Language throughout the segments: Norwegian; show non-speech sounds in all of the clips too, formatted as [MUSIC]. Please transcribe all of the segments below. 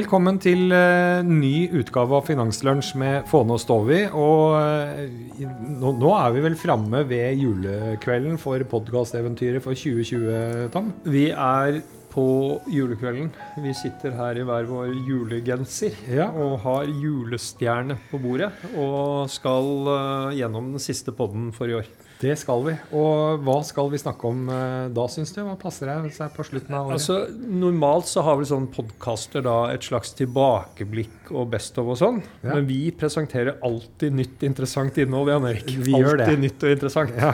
Velkommen til uh, ny utgave av Finanslunsj med Fåne og Stovi. Og uh, nå, nå, er vi vel framme ved julekvelden for podkasteventyret for 2020, Tom? Vi er på julekvelden. Vi sitter her i hver vår julegenser ja. og har julestjerne på bordet. Og skal uh, gjennom den siste podden for i år. Det skal vi. Og hva skal vi snakke om uh, da, syns du? Hva passer deg på slutten av året? Altså, normalt så har vel sånn podkaster et slags tilbakeblikk og best of og sånn. Ja. Men vi presenterer alltid nytt interessant innhold, Jan Erik. Vi alltid gjør det. nytt og interessant. Ja.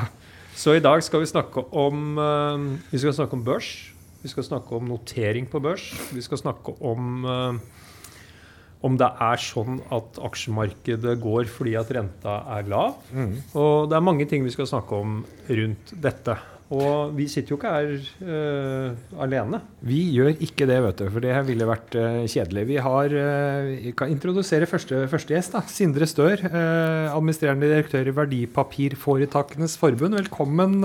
Så i dag skal vi snakke om uh, Vi skal snakke om børs. Vi skal snakke om notering på børs. Vi skal snakke om uh, om det er sånn at aksjemarkedet går fordi at renta er lav. Mm. Og det er mange ting vi skal snakke om rundt dette. Og vi sitter jo ikke her uh, alene. Vi gjør ikke det, vet du, for det ville vært uh, kjedelig. Vi har, uh, kan introdusere første, første gjest. da, Sindre Stør, administrerende direktør i Verdipapirforetakenes forbund. Velkommen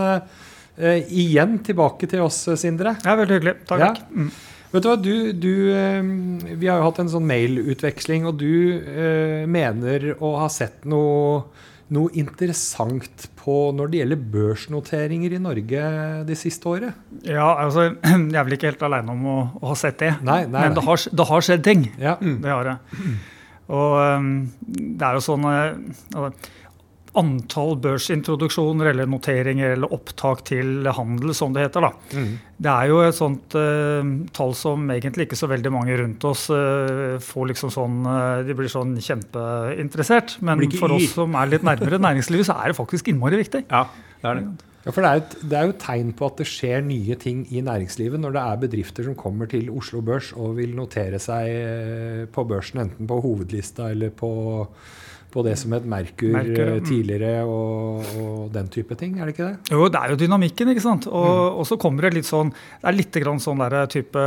igjen tilbake til oss, Sindre. Ja, Veldig hyggelig. Takk. Ja. Vet du hva, du, du, eh, Vi har jo hatt en sånn mailutveksling, og du eh, mener å ha sett noe, noe, interessant på når det gjelder børsnoteringer i Norge det siste året? Ja, altså [CLEARS THROAT] Jeg er vel ikke helt aleine om å, å, ha sett det. Nei, nei, Men det har, det har, skjedd ting. Ja. Det har det. Og um, det er jo sånn uh, antall børsintroduksjoner eller noteringer eller opptak til handel, som det heter. da. Mm. Det er jo et sånt uh, tall som egentlig ikke så veldig mange rundt oss uh, får liksom sånn uh, De blir sånn kjempeinteressert. Men for oss som er litt nærmere [LAUGHS] næringslivet, så er det faktisk innmari viktig. Ja, det er det. Ja, for det er, et, det er jo tegn på at det skjer nye ting i næringslivet når det er bedrifter som kommer til Oslo Børs og vil notere seg på børsen, enten på hovedlista eller på på det som et Merkur, Merkur mm. tidligere og, og, den type ting, er det ikke det? Jo, det er jo dynamikken, ikke sant. Og, mm. og så kommer det litt sånn Det er litt grann sånn der type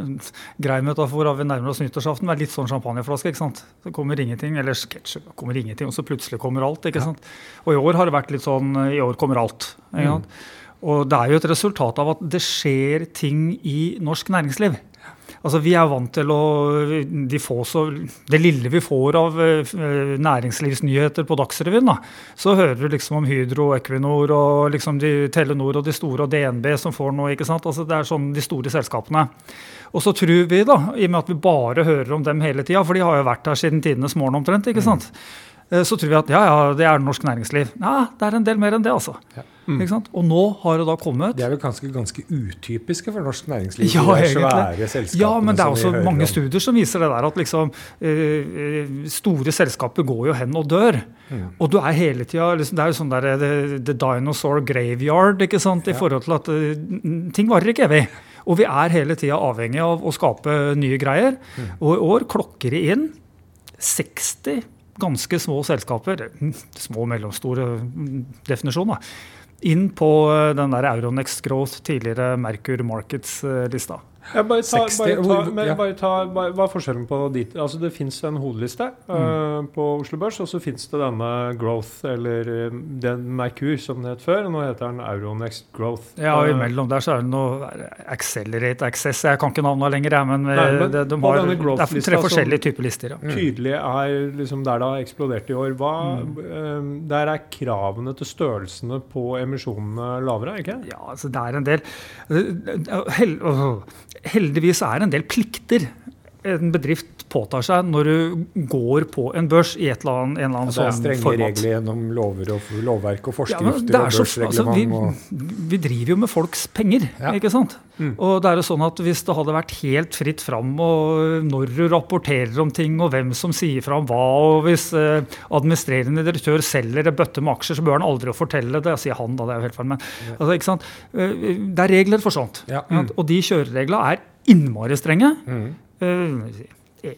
[LAUGHS] grei metafor av vi nærmer oss nyttårsaften. Det er litt sånn champagneflaske, ikke sant. Så kommer ingenting, eller sketsj, kommer ingenting, og så plutselig kommer alt, ikke sant. Og i år har det vært litt sånn I år kommer alt. ikke sant? Mm. Og det er jo et resultat av at det skjer ting i norsk næringsliv. Altså, vi er vant til å de så, Det lille vi får av uh, næringslivsnyheter på Dagsrevyen, da, så hører du liksom om Hydro, Equinor og liksom de, Telenor og de store, og DNB som får noe. ikke sant? Altså, det er sånn de store selskapene. Og så tror vi, da, i og med at vi bare hører om dem hele tida, for de har jo vært her siden tidenes morgen omtrent, ikke sant? Mm. Så tror vi at ja, ja, det er norsk næringsliv. Ja, det er en del mer enn det, altså. Ja. Mm. Og nå har det da kommet Det er vel ganske, ganske utypiske for norsk næringsliv? Ja, egentlig. Ja, men det er også mange studier som viser det der at liksom, eh, store selskaper går jo hen og dør. Mm. Og du er hele tida liksom, Det er jo sånn der the, the, dinosaur graveyard ikke sant, i forhold til at uh, ting varer ikke evig. Og vi er hele tida avhengig av å skape nye greier. Mm. Og i år klokker det inn 60 ganske små selskaper, små og mellomstore definisjon, da, inn på eh, den der Euronext Growth, tidligere Merkur Markets-lista. Ja, bare ta, 60, bare ta, men, ja. bare ta bare, Hva er forskjellen på dit? Altså Det fins en hodeliste mm. uh, på Oslo Børs, og så fins det denne Growth, eller uh, den Merkur som det het før. og Nå heter den Euronext Growth. Ja, og imellom der så er det noe Accelerate Access, jeg kan ikke navnene lenger, men, Nei, men det, de har, det er tre forskjellige typer lister. Ja. Tydelig er liksom der det har eksplodert i år. Hva, mm. uh, der er kravene til størrelsene på emisjonene lavere, ikke Ja, altså det er en del hell, heldigvis er en del plikter en bedrift påtar seg når du går på en børs i et eller annet, en eller annen ja, sånn format. Det er strenge regler gjennom lover og, lovverk og forskrifter ja, og børsreglement. Altså, vi, vi, driver jo med folks penger, ja. ikke sant? Mm. Og det er jo sånn at Hvis det hadde vært helt fritt fram og når du rapporterer om ting og hvem som sier fram hva, og hvis eh, administrerende direktør selger en bøtte med aksjer, så bør han aldri fortelle det. Jeg sier han, da, det er jo helt feil, men altså, ikke sant? Eh, det er regler for sånt. Mm. Og de kjørereglene er innmari strenge. Mm. Uh, i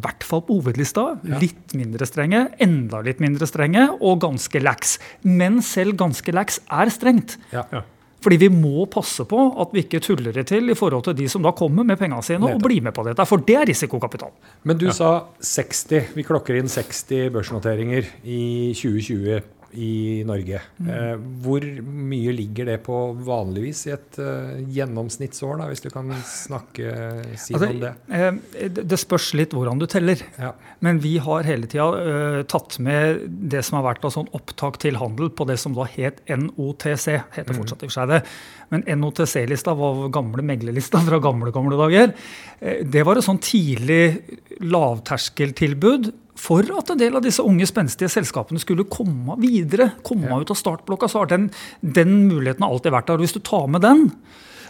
hvert fall på hovedlista. Ja. Litt mindre strenge, enda litt mindre strenge og ganske lax. Men selv ganske lax er strengt. Ja. Ja. Fordi vi må passe på at vi ikke tuller det til i forhold til de som da kommer med pengene sine og blir med på dette. For det er risikokapital. Men du sa 60. Vi klokker inn 60 børsnoteringer i 2020. i Norge. Eh, hvor mye ligger det på vanligvis i et eh, gjennomsnittsår, da, hvis du kan snakke, si Altså, om det? eh, det- det spørs litt hvordan du teller. Ja. Men vi har hele tida tatt med det som har vært av sånn opptak til handel på det som da het NOTC. heter fortsatt i for seg det. Men NOTC-lista var gamle meglerlista fra gamle gamle dager. Det var et sånn tidlig lavterskeltilbud for at en del av disse unge, spenstige selskapene skulle komme videre. Komme Ja. ut av startblokka. Så har den, den muligheten alltid vært der. Og hvis du tar med den,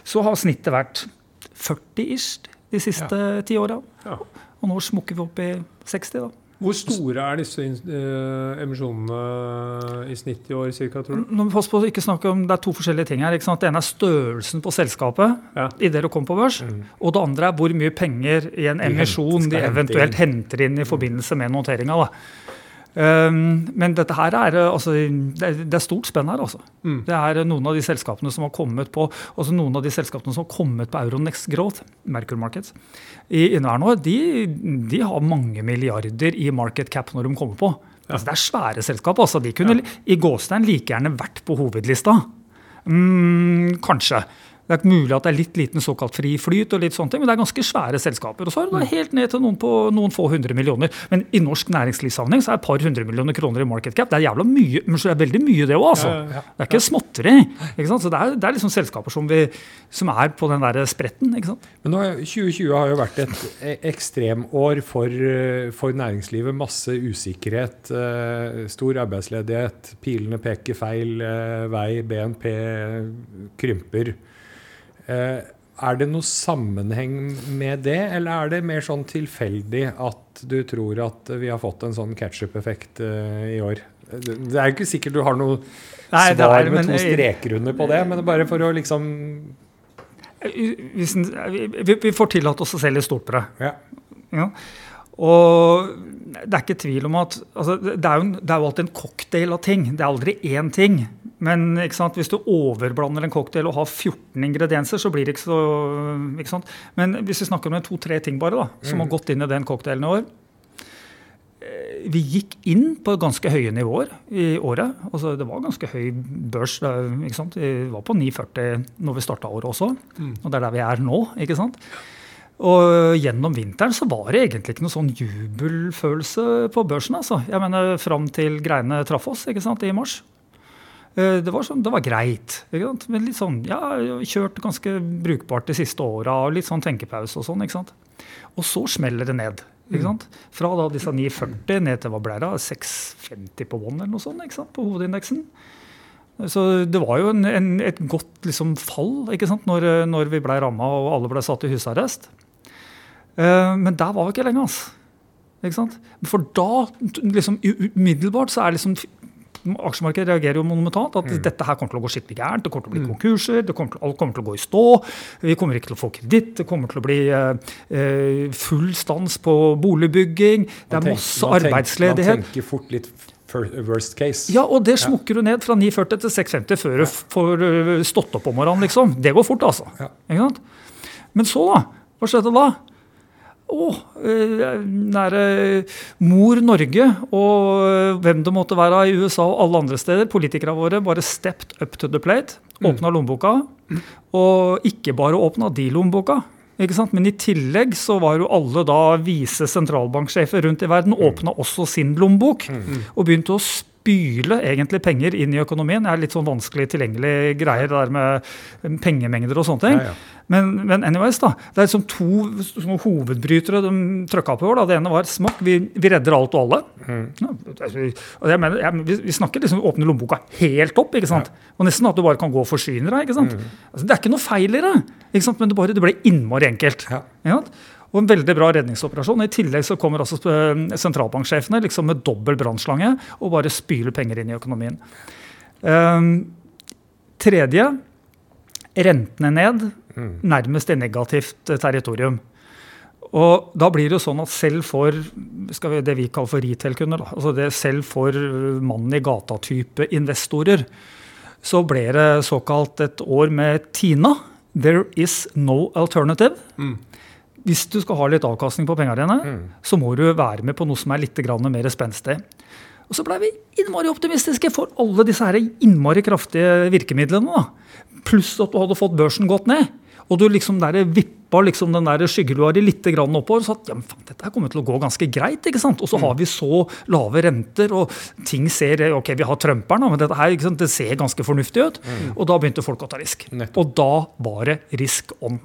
så har snittet vært 40-ish de siste ti åra. Ja. Og nå smukker vi opp i 60, da. Hvor store er disse eh, emisjonene i snitt i år, cirka, tror du? Nå må vi passe på å ikke snakke om, Det er to forskjellige ting her. ikke sant? Det ene er størrelsen på selskapet Ja. idet det kom på børs. Og det andre er hvor mye penger i en De emisjon de eventuelt hente henter inn i forbindelse med noteringa. da. Um, men dette her er, uh, altså, det, er, stort spenn her. altså. Mm. Det er uh, noen av de selskapene som har kommet på altså noen av de selskapene som har kommet på Euronext Growth, Merkur Markets, i inneværende år, de, de har mange milliarder i market cap når de kommer på. Altså, det er svære selskap. altså. De kunne i gåstein like gjerne vært på hovedlista. Mm, kanskje. Det er ikke mulig at det er litt liten såkalt fri flyt, og litt sånne ting, men det er ganske svære selskaper. Og så er det da helt ned til noen på noen få hundre millioner. Men i norsk næringslivssammenheng så er et par hundre millioner kroner i market cap. Det er jævla mye, men så er det veldig mye, det òg, altså. Det er ikke småtteri. Ikke sant? Så det er, det er liksom selskaper som, vi, som er på den der spretten. ikke sant? Men nå, 2020 har jo vært et e- ekstremår for, eh, for næringslivet. Masse usikkerhet, eh, stor arbeidsledighet, pilene peker feil eh, vei, BNP krymper. Eh, Er det noe sammenheng med det, eller er det mer sånn tilfeldig at du tror at vi har fått en sånn catch-up-effekt eh, i år? Det er jo ikke sikkert du har noe Nei, svar er- med to streker under på det, men det er bare for å liksom en- vi, vi vi får tillate oss å se litt stort på det. Ja. Ja. Og det er ikke tvil om at altså, det, er jo, det er jo alltid en cocktail av ting. Det er aldri én ting. Men hvis du overblander en cocktail og har 14 ingredienser, så blir det ikke så ikke sant? Men hvis vi snakker om to-tre ting bare da, som har gått inn i den cocktailen i år eh, Vi gikk inn på ganske høye nivåer i året. Altså, det var ganske høy børs. Vi var på 9,40 når vi starta året også. Og det er der vi er nå. ikke sant? Og gjennom vinteren så var det egentlig ikke noe sånn jubelfølelse på børsen. altså. Jeg mener Fram til greiene traff oss ikke sant, i mars. Eh, Det var, sånn, det var greit. ikke sant? Men litt sånn, ja, kjørt ganske brukbart de siste åra. Litt sånn tenkepause og sånn. ikke sant? Og så smeller det ned. ikke sant? Fra da disse 9,40 ned til hva ble det? da? 6,50 på one eller noe sånt ikke sant? på hovedindeksen. Så det var jo en, en, et godt liksom, fall ikke sant? Når, når vi ble ramma og alle ble satt i husarrest. Eh, men der var vi ikke lenge. Altså. Ikke sant? For da, liksom, umiddelbart, så er liksom Aksjemarkedet reagerer jo monumentalt. At dette her kommer til å gå skikkelig gærent. Det kommer til å bli konkurser. Det kommer til, alt kommer til å gå i stå. Vi kommer ikke til å få kreditt. Det kommer til å bli eh, eh, full stans på boligbygging. Det er masse man tenk- arbeidsledighet. Man tenker fort litt worst case. Ja, og det smukker du ned fra 9,40 til 6,50 før du får øh, stått opp om morgenen, liksom. Det går fort, altså. Ja. Men så, da? Hva skjedde da? Å, øh, nære mor Norge og øh, hvem det måtte være i USA og alle andre steder, politikerne våre, bare stepped up to the plate. Åpna lommeboka. Og ikke bare åpna de lommeboka. Men i tillegg så var jo alle da vise sentralbanksjefer rundt i verden åpna også sin lommebok. Og begynte å spyle egentlig penger inn i økonomien. Det er litt sånn vanskelig tilgjengelig greier det der med pengemengder og sånne ting. Ja, ja. Men, men anyways da, det er liksom to hovedbrytere de trykka på i år. da. Det ene var smakk, vi, vi redder alt og alle. Ja, altså, og jeg mener, jeg, vi, vi snakker liksom åpne lommeboka helt opp. ikke sant? Og Nesten at du bare kan gå og forsyne deg. ikke sant? Altså, det er ikke noe feil i det, ikke sant? men det, bare, det ble innmari enkelt. Ja. Og en veldig bra redningsoperasjon. I tillegg så kommer altså eh, sentralbanksjefene liksom med dobbel brannslange og bare spyler penger inn i økonomien. Um, tredje rentene ned, nærmest i negativt eh, territorium. Og da blir det jo sånn at selv for vi, det vi kaller for retail-kunder, altså det selv for mannen i gata-type investorer, så ble det såkalt et år med Tina. There is no alternative. Hvis du skal ha litt avkastning på pengene dine, så må du være med på noe som er litt mer spenstig. Og så blei vi innmari optimistiske for alle disse her innmari kraftige virkemidlene. da. Pluss at du hadde fått børsen gått ned. Og du liksom der vippa liksom den der skyggelua di litt oppover, oppover. Så at ja, men faen, dette her kommer til å gå ganske greit. ikke sant? Og så har vi så lave renter, og ting ser Ok, vi har Trumperen, men dette her, ikke sant? det ser ganske fornuftig ut. Og da begynte folk å ta risk. Nettopp. Og da var det risk on.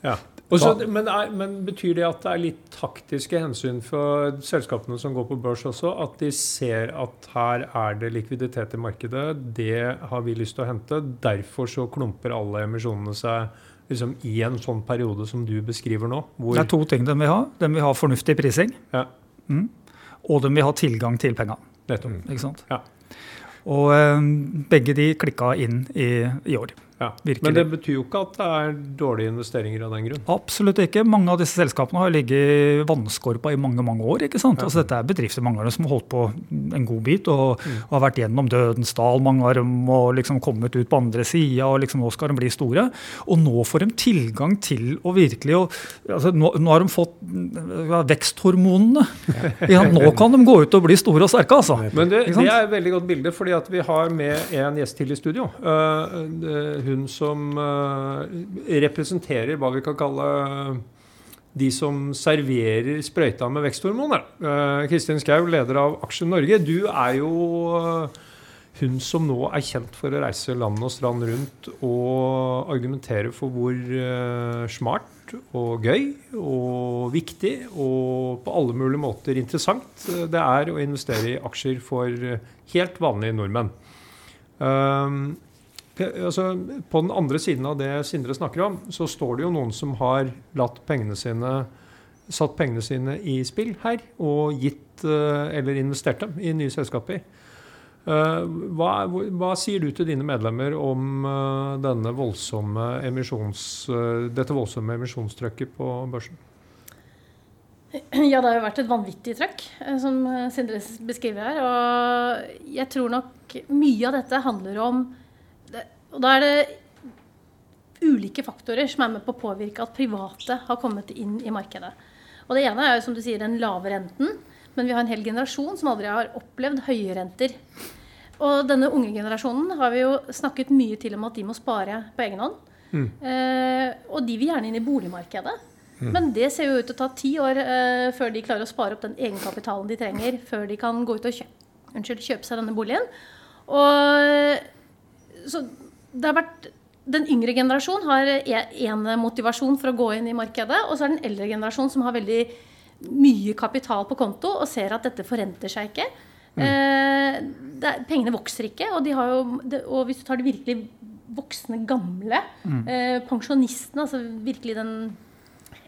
Ja. Og så- men, er, men betyr det at det er litt taktiske hensyn for selskapene som går på børs også? At de ser at her er det likviditet i markedet, det har vi lyst til å hente. Derfor så klumper alle emisjonene seg liksom i en sånn periode som du beskriver nå? Det er to ting de vil ha. De vil ha fornuftig prising, Ja, og de vil ha tilgang til penger. nettopp. Ikke sant? Ja. Og um, begge de klikka inn i, i år. Ja. Men det betyr jo ikke at det er dårlige investeringer av den grunn. Absolutt ikke. Mange av disse selskapene har ligget i vannskorpa i mange mange år. ikke sant? Ja. Altså, dette er bedrifter mange av dem som har holdt på en god bit og Mm. har vært gjennom dødens dal, mange av dem, og liksom kommet ut på andre sida, og liksom nå skal de bli store. Og nå får de tilgang til å virkelig å altså, nå, nå har de fått ja, veksthormonene. Nå kan de gå ut og bli store og sterke, altså. Men det, det er et veldig godt bilde, fordi at vi har med en gjest til i studio. Uh, det- hun som eh, representerer hva vi kan kalle de som serverer sprøyta med veksthormoner. Eh, Kristin Skau, leder av Aksjen Norge. Du er jo eh, hun som nå er kjent for å reise land og strand rundt og argumentere for hvor eh, smart og gøy og viktig og på alle mulige måter interessant eh, det er å investere i aksjer for eh, helt vanlige nordmenn. Altså, på den andre siden av det Sindre snakker om, så står det jo noen som har latt pengene sine satt pengene sine i spill her og gitt eh, eller investert dem i nye selskaper. Eh, hva, hva sier du til dine medlemmer om eh, voldsomme dette voldsomme emisjonstrykket på børsen? Ja, det har jo vært et vanvittig trøkk, som Sindre beskriver her. Og jeg tror nok mye av dette handler om Og da er det ulike faktorer som er med på å påvirke at private har kommet inn i markedet. Og det ene er jo som du sier den lave renten, men vi har en hel generasjon som aldri har opplevd høye renter. Og denne unge generasjonen har vi jo snakket mye til om at de må spare på egen hånd. Eh, og de vil gjerne inn i boligmarkedet. Men det ser jo ut til å ta ti år eh, før de klarer å spare opp den egenkapitalen de trenger før de kan gå ut og kjøpe, unnskyld, kjøpe seg denne boligen. Og så det har vært Den yngre generasjon har én motivasjon for å gå inn i markedet, og så er det den eldre generasjon som har veldig mye kapital på konto og ser at dette forrenter seg ikke. Eh, det er, pengene vokser ikke, og, de har jo, det, og hvis du tar de virkelig voksne, gamle eh, pensjonistene, altså virkelig den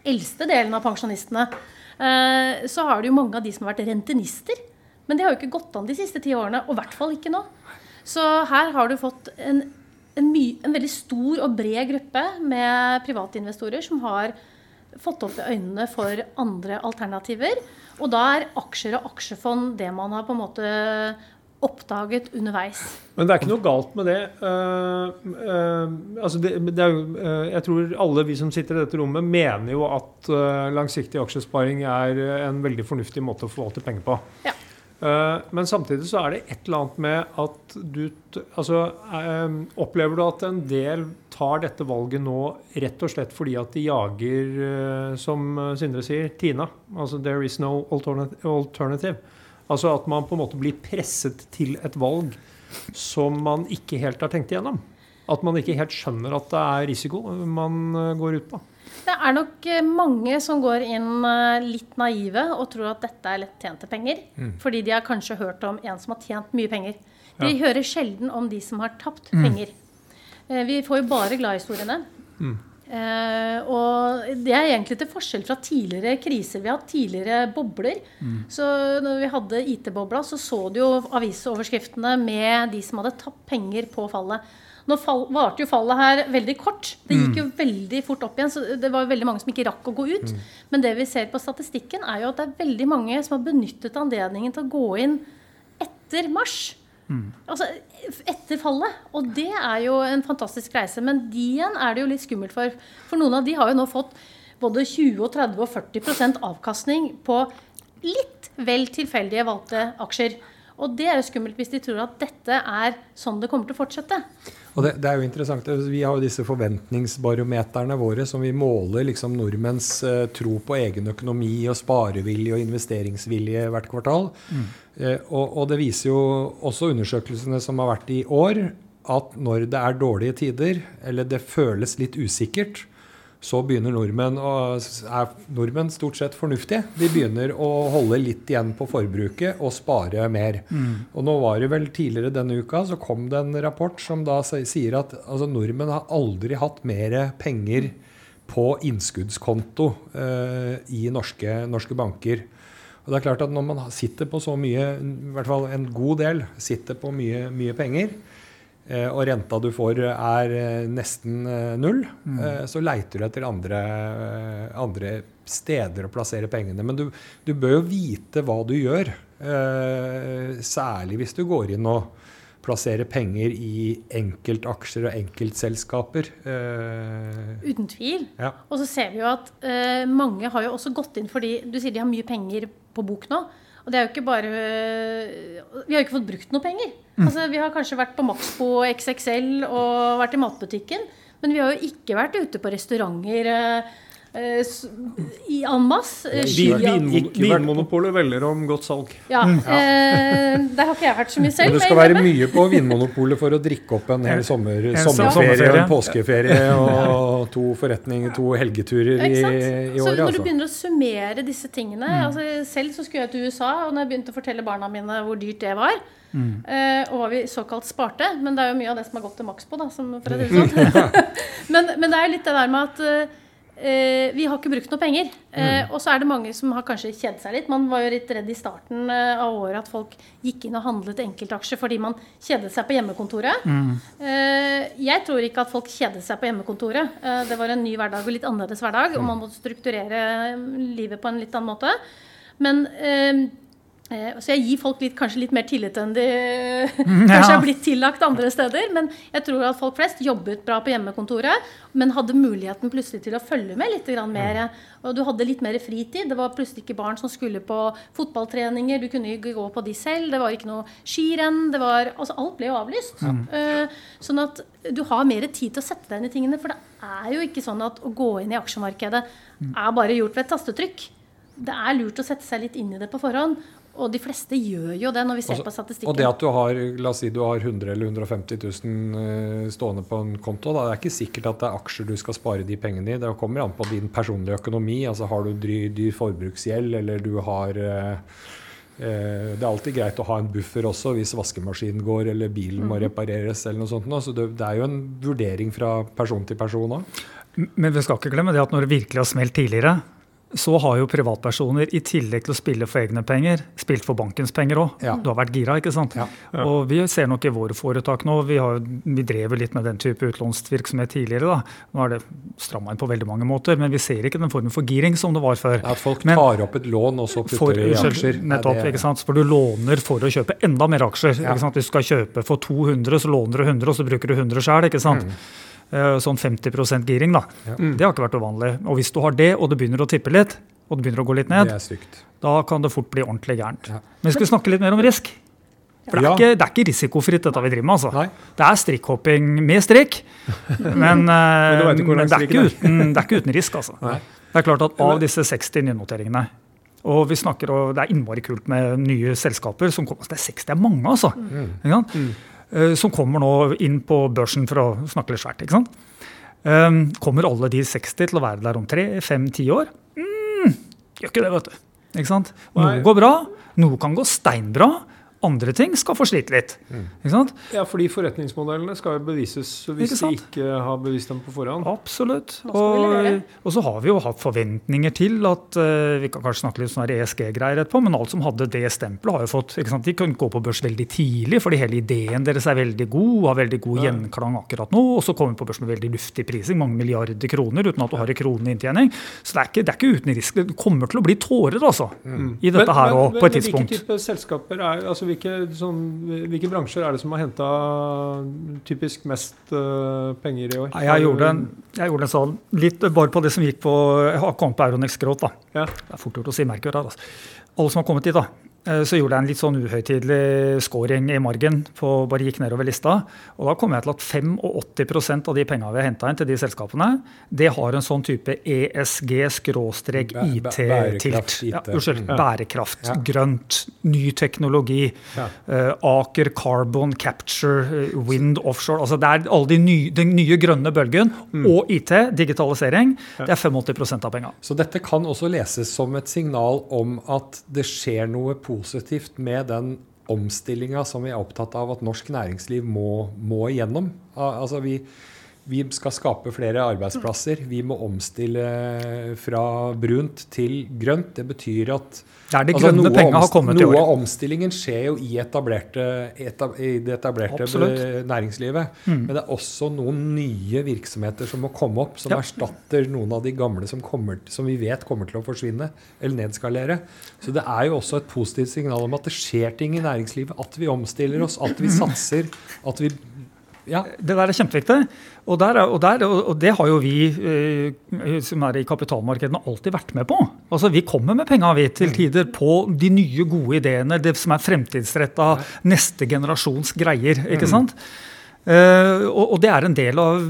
eldste delen av pensjonistene, eh, så har du jo mange av de som har vært rentenister. Men det har jo ikke gått an de siste ti årene, og i hvert fall ikke nå. Så her har du fått en, en, en veldig stor og bred gruppe med private investorer som har fått opp øynene for andre alternativer. Og da er aksjer og aksjefond det man har på en måte oppdaget underveis. Men det er ikke noe galt med det. Uh, uh, altså det, det er eh, jeg tror alle vi som sitter i dette rommet, mener jo at langsiktig aksjesparing er en veldig fornuftig måte å forvalte penger på. Ja. Eh, men samtidig så er det et eller annet med at du Altså, eh, opplever du at en del tar dette valget nå rett og slett fordi at de jager, eh, som Sindre sier, Tina? Altså 'there is no alternative'. Altså at man på en måte blir presset til et valg som man ikke helt har tenkt igjennom. At man ikke helt skjønner at det er risiko man eh, går ut på. Det er nok eh, mange som går inn eh, litt naive og tror at dette er lett tjente penger. Fordi de har kanskje hørt om en som har tjent mye penger. De Ja. hører sjelden om de som har tapt penger. Eh, Vi får jo bare gladhistoriene. Eh, og det er egentlig til forskjell fra tidligere kriser. Vi har hatt tidligere bobler. Så når vi hadde IT-bobla, så så du jo avisoverskriftene med de som hadde tapt penger på fallet. Nå fall, varte jo fallet her veldig kort. Det gikk jo veldig fort opp igjen. Så det var jo veldig mange som ikke rakk å gå ut. Men det vi ser på statistikken, er jo at det er veldig mange som har benyttet anledningen til å gå inn etter mars. Altså etter fallet. Og det er jo en fantastisk reise. Men de igjen er det jo litt skummelt for. For noen av de har jo nå fått både 20, og 30 og 40% avkastning på litt vel tilfeldige valgte aksjer. Og det er jo skummelt hvis de tror at dette er sånn det kommer til å fortsette. Og det, det, er jo interessant. Vi har jo disse forventningsbarometerne våre som vi måler liksom nordmenns uh, tro på egen økonomi og sparevilje og investeringsvilje hvert kvartal. Mm. Uh, og, og, det viser jo også undersøkelsene som har vært i år, at når det er dårlige tider, eller det føles litt usikkert, så begynner nordmenn å, er nordmenn stort sett fornuftige. De begynner å holde litt igjen på forbruket og spare mer. Mm. Og nå var det vel tidligere denne uka så kom det en rapport som da sier at altså, nordmenn har aldri hatt mer penger på innskuddskonto eh, i norske, norske, banker. Og det er klart at Når man sitter på så mye, i hvert fall en god del, sitter på mye, mye penger, og renta du får er eh, nesten eh, null, mm. så leiter du etter andre, andre, steder å plassere pengene. Men du, du, bør jo vite hva du gjør, særlig hvis du går inn og plasserer penger i enkeltaksjer og enkeltselskaper. Uten tvil. Ja. Og så ser vi jo at mange har jo også gått inn fordi du sier de har mye penger på bok nå. Og det er jo ikke bare Vi har jo ikke fått brukt noe penger. Mm. Altså, vi har kanskje vært på Maxbo XXL og vært i matbutikken. Men vi har jo ikke vært ute på restauranter Eh, i en masse. Vinmonopolet velger om godt salg. Ja, mm. eh, Der har ikke jeg vært så mye selv. Men det skal være mye på Vinmonopolet for å drikke opp en hel sommer, sommerferie og en påskeferie [LAUGHS] og to forretninger, to helgeturer i, i året. Så når du altså. begynner å summere disse tingene mm. altså Selv så skulle jeg til USA, og når jeg begynte å fortelle barna mine hvor dyrt det var, mm. eh, og hva vi såkalt sparte Men det er jo mye av det som har gått til maks på, da, som, for å si det sånn. [LAUGHS] men, men, det er litt det der med at eh, Eh, vi har ikke brukt noe penger. Eh, mm. Og så er det mange som har kanskje kjedd seg litt. Man var jo litt redd i starten eh, av året at folk gikk inn og handlet enkeltaksjer fordi man kjedet seg på hjemmekontoret. Mm. Eh, jeg tror ikke at folk kjedet seg på hjemmekontoret. Eh, det var en ny hverdag og litt annerledes hverdag, og man måtte strukturere livet på en litt annen måte. Men Eh, så jeg gir folk litt, kanskje litt mer tillit enn de [LAUGHS] [LAUGHS] kanskje er blitt tillagt andre steder. Men jeg tror at folk flest jobbet bra på hjemmekontoret, men hadde muligheten plutselig til å følge med litt mer. Og du hadde litt mer fritid. Det var plutselig ikke barn som skulle på fotballtreninger. Du kunne ikke gå på de selv. Det var ikke noe skirenn. Det var, altså alt ble jo avlyst. Mm. sånn at du har mer tid til å sette deg inn i tingene. For det er jo ikke sånn at å gå inn i aksjemarkedet er bare gjort ved et tastetrykk. Det er lurt å sette seg litt inn i det på forhånd. Og de fleste gjør jo det når vi ser Også, på statistikken. Og det at du har la oss si du har 100 eller 150 000 eh, stående på en konto, da, det er ikke sikkert at det er aksjer du skal spare de pengene i. Det kommer an på din personlige økonomi. altså Har du dyr, dyr forbruksgjeld, eller du har eh, eh, det er alltid greit å ha en buffer også hvis vaskemaskinen går eller bilen må mhm. repareres. eller noe sånt. Så det, det er jo en vurdering fra person til person òg. Men vi skal ikke glemme det at når det virkelig har smelt tidligere, så har jo privatpersoner i tillegg til å spille for egne penger, spilt for bankens penger òg. Ja. Du har vært gira, ikke sant. Ja. Ja. Og vi ser nok i våre foretak nå Vi, har, vi drev litt med den type utlånsvirksomhet tidligere. da. Nå er det stramma inn på veldig mange måter, men vi ser ikke den formen for giring som det var før. At folk men, tar opp et lån og så putter det i aksjer. Nettopp, ikke sant? For du låner for å kjøpe enda mer aksjer. ikke sant? Hvis du skal kjøpe for 200, så låner du 100, og så bruker du 100 sjøl. Mm. Eh, sånn 50 giring. da. Ja. Det har ikke vært uvanlig. Og hvis du har det, og det begynner å tippe litt, og det begynner å gå litt ned, da kan det fort bli ordentlig gærent. Ja. Men vi snakke litt mer om risk. For det er, ja. ikke, det er ikke risikofritt, dette vi driver med. altså. Nei. Det er strikkhopping med strikk, men, [LAUGHS] men, eh, men det, er ikke uten, det er ikke uten risk. altså. Nei. Det er klart at Av disse 60 nynoteringene og vi snakker, og Det er innmari kult med nye selskaper som kommer. Det er 60 det er mange, altså. Mm. Eh, som kommer nå inn på børsen, for å snakke litt svært. ikke sant? Um, kommer alle de 60 til å være der om tre, fem, ti år? Mm, gjør ikke det, vet du. Ikke sant? Noe går bra, noe kan gå steinbra. Andre ting skal få slite litt. Mm. Ikke sant? Ja, fordi forretningsmodellene skal jo bevises hvis de ikke har bevist dem på forhånd. Absolutt. Og, og, så har vi jo hatt forventninger til at uh, Vi kan kanskje snakke litt sånn ESG-greier etterpå, men alt som hadde det stempelet, har jo fått ikke sant? De kunne gå på børs veldig tidlig, fordi hele ideen deres er veldig god, har veldig god ja. gjenklang akkurat nå. Og så kommer vi på børs med veldig luftig prising, mange milliarder kroner, uten at du har en krone inntjening. Så det er, ikke, det er ikke uten risk. Det kommer til å bli tårer, altså, mm. i dette men, her òg, på et tidspunkt. Men Hvilke type selskaper er altså hvilke, sånn, hvilke, bransjer er det som har henta typisk mest uh, penger i år? Jeg gjorde, en, jeg gjorde en sånn litt bare på det som gikk på Jeg har kommet på Euronex Growth. da. Ja. Det er fort gjort å si merker. Altså. Alle som har kommet dit, da. Eh, så gjorde jeg en litt sånn uhøytidelig scoring i margen. på bare gikk nedover lista, og Da kom jeg til at 85% av de pengene vi har henta inn til de selskapene, det har en sånn type ESG-IT-tilt. Ja, unnskyld. Bærekraft, ja. grønt, ny teknologi. Ja. Uh, Aker Carbon Capture, uh, Wind Offshore. altså Det er alle de nye, den nye grønne bølgen. Mm. Og IT, digitalisering. Det er 85% av pengene. Så dette kan også leses som et signal om at det skjer noe positivt positivt med den omstillinga som vi er opptatt av at norsk næringsliv må, må igjennom. Altså vi, vi skal skape flere arbeidsplasser. Vi må omstille fra brunt til grønt. Det betyr at det det altså, noe, år. Noe av omstillingen skjer jo i, etablerte, etab, i det etablerte næringslivet. Mm. Men det er også noen nye virksomheter som må komme opp, som ja. erstatter noen av de gamle som, kommer, som, vi vet kommer til å forsvinne eller nedskalere. Så det er jo også et positivt signal om at det skjer ting i næringslivet. At vi omstiller oss, at vi [CLEARS THROAT] satser. at vi ja. Det der er kjempeviktig. Og, der, og, der, og, det har jo vi eh, som er i kapitalmarkedene alltid vært med på. Altså Vi kommer med penga til mm. tider på de nye, gode ideene, det som er fremtidsretta, neste generasjons greier. ikke mm. sant? Uh, og, og, det er en del av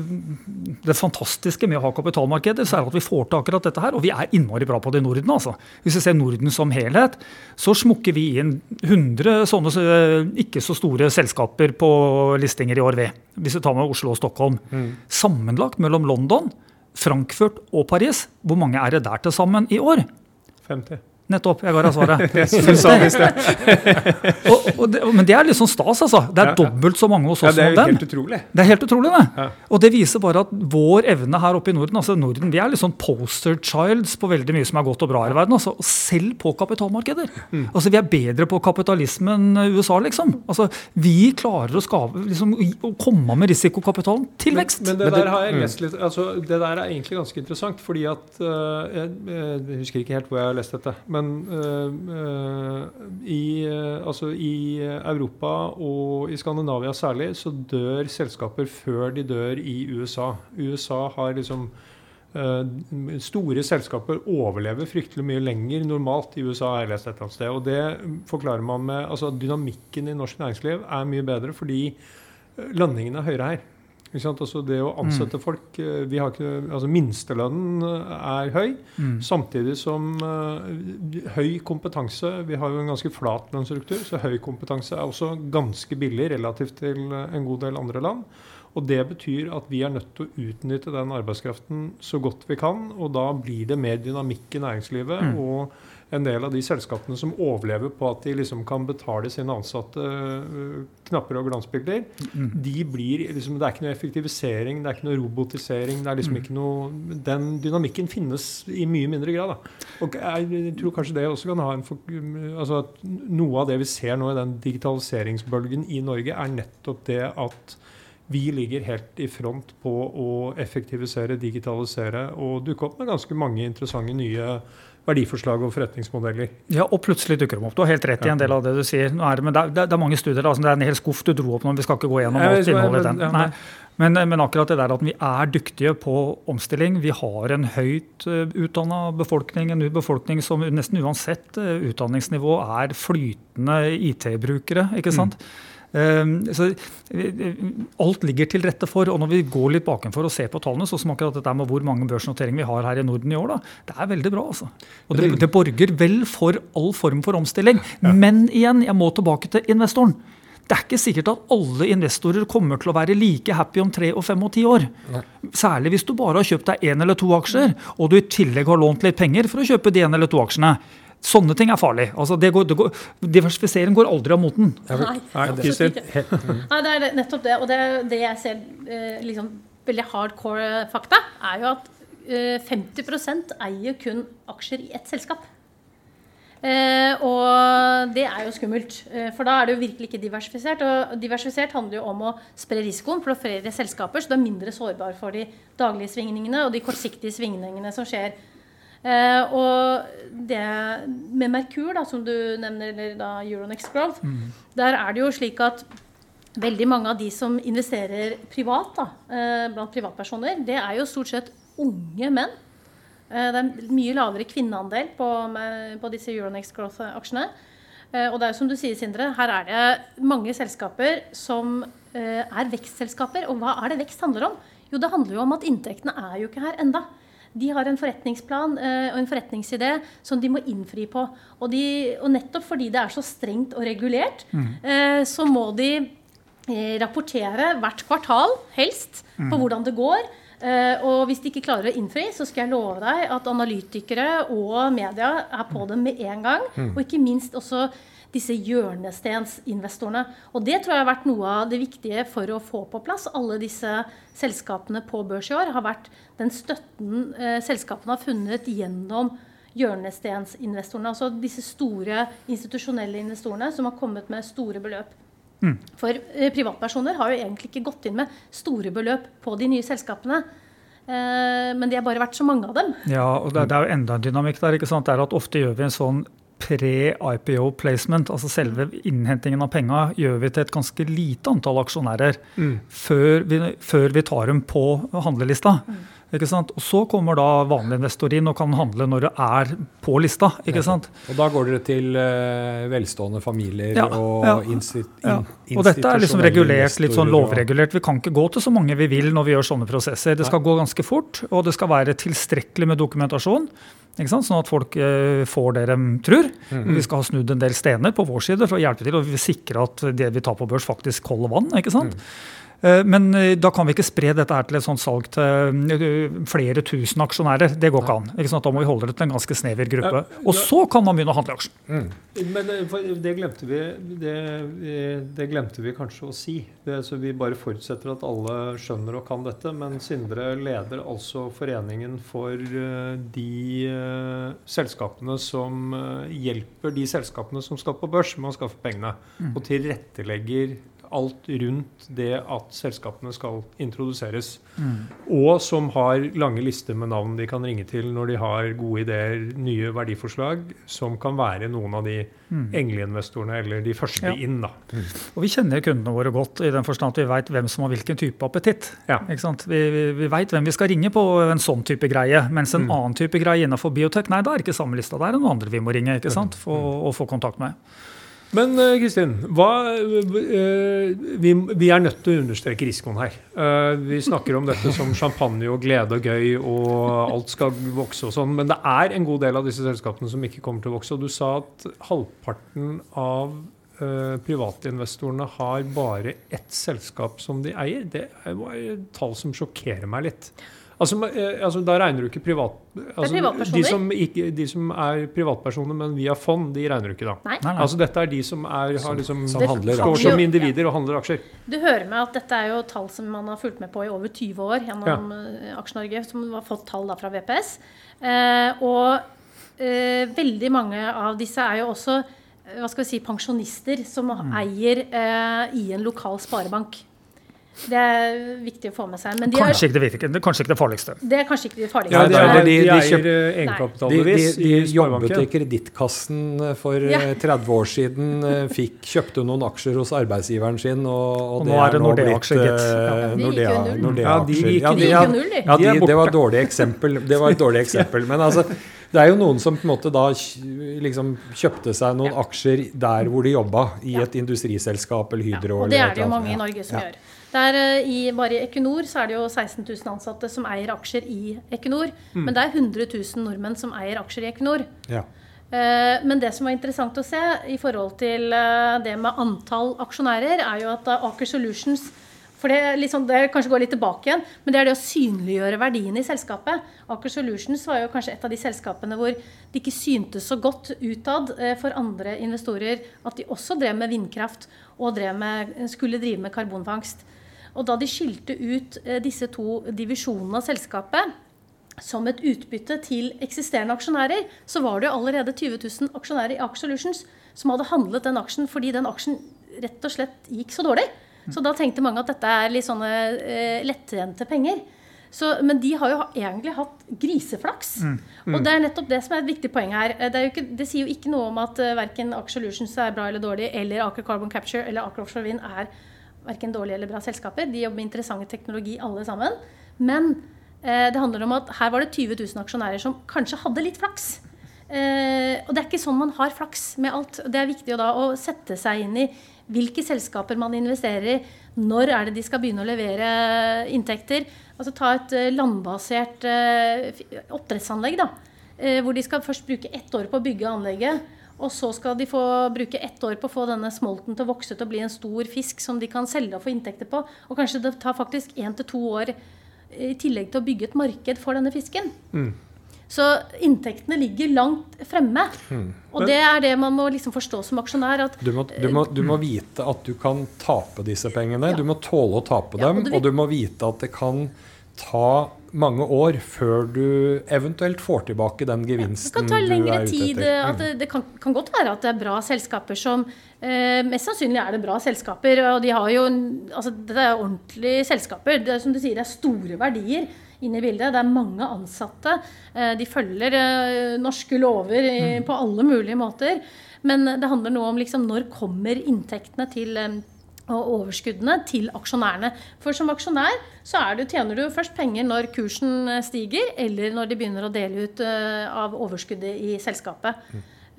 det fantastiske med å ha kapitalmarkeder. så er at Vi får til akkurat dette her, og vi er innmari bra på det i Norden. altså. Hvis vi ser Norden som helhet, så smukker vi inn 100 sånne uh, ikke så store selskaper på listinger i år, ved. Hvis vi tar med Oslo og Stockholm. Mm. Sammenlagt mellom London, Frankfurt og Paris, hvor mange er det der til sammen i år? 50. Nettopp. Jeg ga deg svaret. [LAUGHS] [LAUGHS] og, og det, men det er litt sånn stas, altså. Det er dobbelt så mange hos oss som dem. Det er helt utrolig. Det er helt utrolig, det. Ja. Og det viser bare at vår evne her oppe i Norden altså Norden, Vi er litt sånn poster childs på veldig mye som er godt og bra i verden. Altså, selv på kapitalmarkeder. Mm. Altså, Vi er bedre på kapitalisme enn USA, liksom. Altså, Vi klarer å, skave, liksom, å komme med risikokapitalen til vekst. Men, men det der har jeg mm. lest litt, altså, det der er egentlig ganske interessant, fordi at uh, jeg, jeg husker ikke helt hvor jeg har lest dette. men men uh, i, uh, altså i Europa og i Skandinavia særlig så dør selskaper før de dør i USA. USA har liksom Store selskaper overlever fryktelig mye lenger normalt i USA, har jeg lest et eller annet sted. Og det forklarer man med altså Dynamikken i norsk næringsliv er mye bedre fordi lønningene er høyere her. Altså det å ansette mm. folk eh, vi har ikke, altså Minstelønnen eh, er høy, mm. samtidig som uh, høy kompetanse Vi har jo en ganske flat lønnsstruktur, så høy kompetanse er også ganske billig relativt til en god del andre land. Og Det betyr at vi er nødt til å utnytte den arbeidskraften så godt vi kan. Og da blir det mer dynamikk i næringslivet. Mm. og en del av de selskapene som overlever på at de liksom kan betale sine ansatte uh, knapper og glansbilder, mm. de blir liksom, Det er ikke noe effektivisering, det er ikke noe robotisering. det er liksom mm. ikke noe, Den dynamikken finnes i mye mindre grad. Da. Og jeg tror kanskje det også kan ha en altså at Noe av det vi ser nå i den digitaliseringsbølgen i Norge, er nettopp det at vi ligger helt i front på å effektivisere, digitalisere og dukke opp med ganske mange interessante nye verdiforslag og forretningsmodeller. Ja, og plutselig dukker de opp. Du har helt rett i en del av det du sier. Det, men det, er, det er mange studier. Altså, det er en hel skuff du dro opp nå. Vi skal ikke gå gjennom alt innholdet i den. Nei. Men, men, akkurat det der at vi er dyktige på omstilling. Vi har en høyt eh, utdanna befolkning, en befolkning som nesten uansett uh, utdanningsnivå er flytende IT-brukere. ikke sant? Mm. Ehm, så alt ligger til rette for. Og når vi går litt bakenfor og ser på tallene, så som akkurat dette med hvor mange børsnoteringer vi har her i Norden i år, da, det er veldig bra. altså. Og det, det borger vel for all form for omstilling. Ja. Men igjen, jeg må tilbake til investoren. Det er ikke sikkert at alle investorer kommer til å være like happy om tre og fem og ti år. Særlig hvis du bare har kjøpt deg én eller to aksjer, og du i tillegg har lånt litt penger for å kjøpe de én eller to aksjene. Sånne ting er farlig. Altså, det går, det går, diversifisering går aldri av moten. Nei, Nei, [LAUGHS] det er nettopp det. Og det, det jeg ser eh, liksom, veldig hardcore fakta, er jo at eh, 50% eier kun aksjer i ett selskap. Eh, og det er jo skummelt, eh, for da er det jo virkelig ikke diversifisert. Og diversifisert handler jo om å spre risikoen for flere selskaper, så du er mindre sårbar for de daglige svingningene og de kortsiktige svingningene som skjer Uh, og det med Merkur, da, som du nevner, eller da Euronext Growth, mm. der er det jo slik at veldig mange av de som investerer privat, da, eh, blant privatpersoner, det er jo stort sett unge menn. Eh, det er mye lavere kvinneandel på, på disse Euronext Growth-aksjene. Eh, og det er jo som du sier, Sindre, her er det mange selskaper som eh, er vekstselskaper. Og hva er det vekst handler om? Jo, det handler jo om at inntektene er jo ikke her enda. De har en forretningsplan eh, og en forretningsidé som de må innfri på. Og, de, og nettopp fordi det er så strengt og regulert, mm. så må de eh, rapportere hvert kvartal, helst, på hvordan det går. Eh, og hvis de ikke klarer å innfri, så skal jeg love deg at analytikere og media er på dem med en gang. Og ikke minst også disse hjørnestensinvestorene. Og det tror jeg har vært noe av det viktige for å få på plass alle disse selskapene på børs i år. har vært den støtten eh, selskapene har funnet gjennom hjørnestensinvestorene. Altså disse store institusjonelle investorene som har kommet med store beløp. For eh, privatpersoner har jo egentlig ikke gått inn med store beløp på de nye selskapene. Eh, men det har bare vært så mange av dem. Ja, og det, det er jo enda en dynamikk der. ikke sant? Det er at Ofte gjør vi en sånn pre-IPO placement, altså selve innhentingen av penga, gjør vi til et ganske lite antall aksjonærer før, vi, før vi tar dem på handlelista. Ikke sant? Og Så kommer da vanlig investor inn og kan handle når det er på lista. ikke sant? Og da går dere til uh, velstående familier Ja, og ja, Ja. Og dette er liksom regulert, litt sånn lovregulert. Vi kan ikke gå til så mange vi vil når vi gjør sånne prosesser. Det skal gå ganske fort, og det skal være tilstrekkelig med dokumentasjon. Sånn at folk eh, får det de tror. Mhm. Vi skal ha snudd en del stener på vår side for å hjelpe til, og sikre at det vi tar på børs, faktisk holder vann. ikke sant? Mhm. Eh, Men eh, da kan vi ikke spre dette her til et sånt salg til eh, flere tusen aksjonærer. Det går ikke an. Ikke? Da må vi holde det til en ganske snever gruppe. Og så kan man begynne å handle aksjen. Men eh, det glemte vi, det, det glemte vi kanskje å si. Det, så vi bare forutsetter at alle skjønner og kan dette. Men Sindre leder altså foreningen for de selskapene som hjelper de selskapene som skal på børs med å skaffe pengene. Og tilrettelegger alt rundt det at selskapene skal introduseres. Og som har lange lister med navn de kan ringe til når de har gode ideer, nye verdiforslag, som kan være noen av de engleinvestorene eller de første Ja. inn. da. Og vi kjenner kundene våre godt i den forstand at vi vet hvem som har hvilken type appetitt. Ja. Vi, vi, vi vet hvem vi skal ringe på en sånn type greie. Mens en annen type greie innenfor biotek, nei, da er ikke samme lista. Det er noen andre vi må ringe ikke sant? For, og få kontakt med. Men eh, Kristin, hva, eh, vi, vi er nødt til å understreke risikoen her. Eh, vi snakker om dette som champagne og glede og gøy, og alt skal vokse og sånn. Men det er en god del av disse selskapene som ikke kommer til å vokse. Og du sa at halvparten av privatinvestorene har bare ett selskap som de eier. Det er et tall som sjokkerer meg litt. Altså, eh, altså, da regner du ikke privat... Altså. De som, ikke, de som er privatpersoner, men via fond, de regner du ikke da. Nei. Nei, nei. Altså Dette er de som, er, har liksom, som handler står som individer og handler aksjer. Du hører med at dette er jo tall som man har fulgt med på i over 20 år gjennom ja. Aksje-Norge, som har fått tall da fra VPS. Eh, og eh, veldig mange av disse er jo også eh, hva skal vi si, pensjonister som eier eh, i en lokal sparebank. Det er viktig å få med seg. Men de Kanskje er, ikke det, kanskje ikke det farligste. det er kanskje ikke det farligste. Ja, de, det er- de- de, de eier eh, De, de, egenkapitalbevis de jobbet i. Kredittkassen for Ja. eh, 30 år siden, eh, fikk, kjøpte noen aksjer hos arbeidsgiveren sin, og, og, Og nå er det Nordea-aksjer, uh, gitt. eh, Ja. Nordea-. Ja, de gikk- Ja, de gikk ja, jo null. Ja, De det var et dårlig eksempel. Det var et dårlig [LAUGHS] eksempel. Men altså, det er jo noen som på en måte da liksom kjøpte seg noen aksjer der hvor de jobba, i Ja. et industriselskap eller Hydro. Og det er det jo mange i. Norge som Ja. gjør. Der, eh, i, bare i Equinor så er det jo 16 000 ansatte som eier aksjer i Equinor. Mm. Men det er 100 000 nordmenn som eier aksjer i Equinor. Ja. Eh, Men det som var interessant å se i forhold til eh, det med antall aksjonærer, er jo at Aker Solutions for det, liksom, det kanskje går litt tilbake igjen, men det er det å synliggjøre verdiene i selskapet. Aker Solutions var jo kanskje et av de selskapene hvor det ikke syntes så godt utad for andre investorer at de også drev med vindkraft og drev med, skulle drive med karbonfangst. Og da de skilte ut eh, disse to divisjonene av selskapet, som et utbytte til eksisterende aksjonærer, så var det jo allerede 20 000 aksjonærer i Aker Solutions som hadde handlet den aksjen fordi den aksjen rett og slett gikk så dårlig. Så da tenkte mange at dette er litt sånne eh, lettrente penger. Så, men de har jo egentlig hatt griseflaks. Og det er nettopp det som er et viktig poeng her. Eh, Det, jo ikke, det sier jo ikke noe om at uh, verken Aker Solutions er bra eller dårlig, eller Aker Carbon Capture eller Aker Offshore Wind er verken dårlige eller bra selskaper. De jobber med interessante teknologi alle sammen. Men eh, det handler om at her var det 20 000 aksjonærer som kanskje hadde litt flaks. Eh, og det er ikke sånn man har flaks med alt. Det er viktig da å sette seg inn i hvilke selskaper man investerer i. Når er det de skal begynne å levere inntekter? Altså Ta et eh, landbasert eh, oppdrettsanlegg. da, eh, Hvor de skal først bruke ett år på å bygge anlegget. Og så skal de få bruke ett år på å få denne smolten til å vokse til å bli en stor fisk som de kan selge og få inntekter på. Og kanskje det tar faktisk én til to år i tillegg til å bygge et marked for denne fisken. Mm. Så inntektene ligger langt fremme. Mm. Og det er det man må liksom forstå som aksjonær. at Du må, du, må, du må vite at du kan tape disse pengene. Ja. Du må tåle å tape Ja, og dem. du vil- Og du må vite at det kan ta mange år før du eventuelt får tilbake den Det gevinsten kan ta du lengre er ute tid. etter. Mm. At det, det kan, kan godt være at det er bra selskaper som eh, Mest sannsynlig er det bra selskaper. Og de har jo altså, Det er ordentlige selskaper. Det er, som du sier, det er store verdier inne i bildet. Det er mange ansatte. Eh, de følger eh, norske lover i, Mm. på alle mulige måter. Men det handler noe om liksom, når kommer inntektene til eh, og overskuddene til aksjonærene. For som aksjonær så du, tjener du først penger når kursen stiger, eller når de begynner å dele ut eh, av overskuddet i selskapet.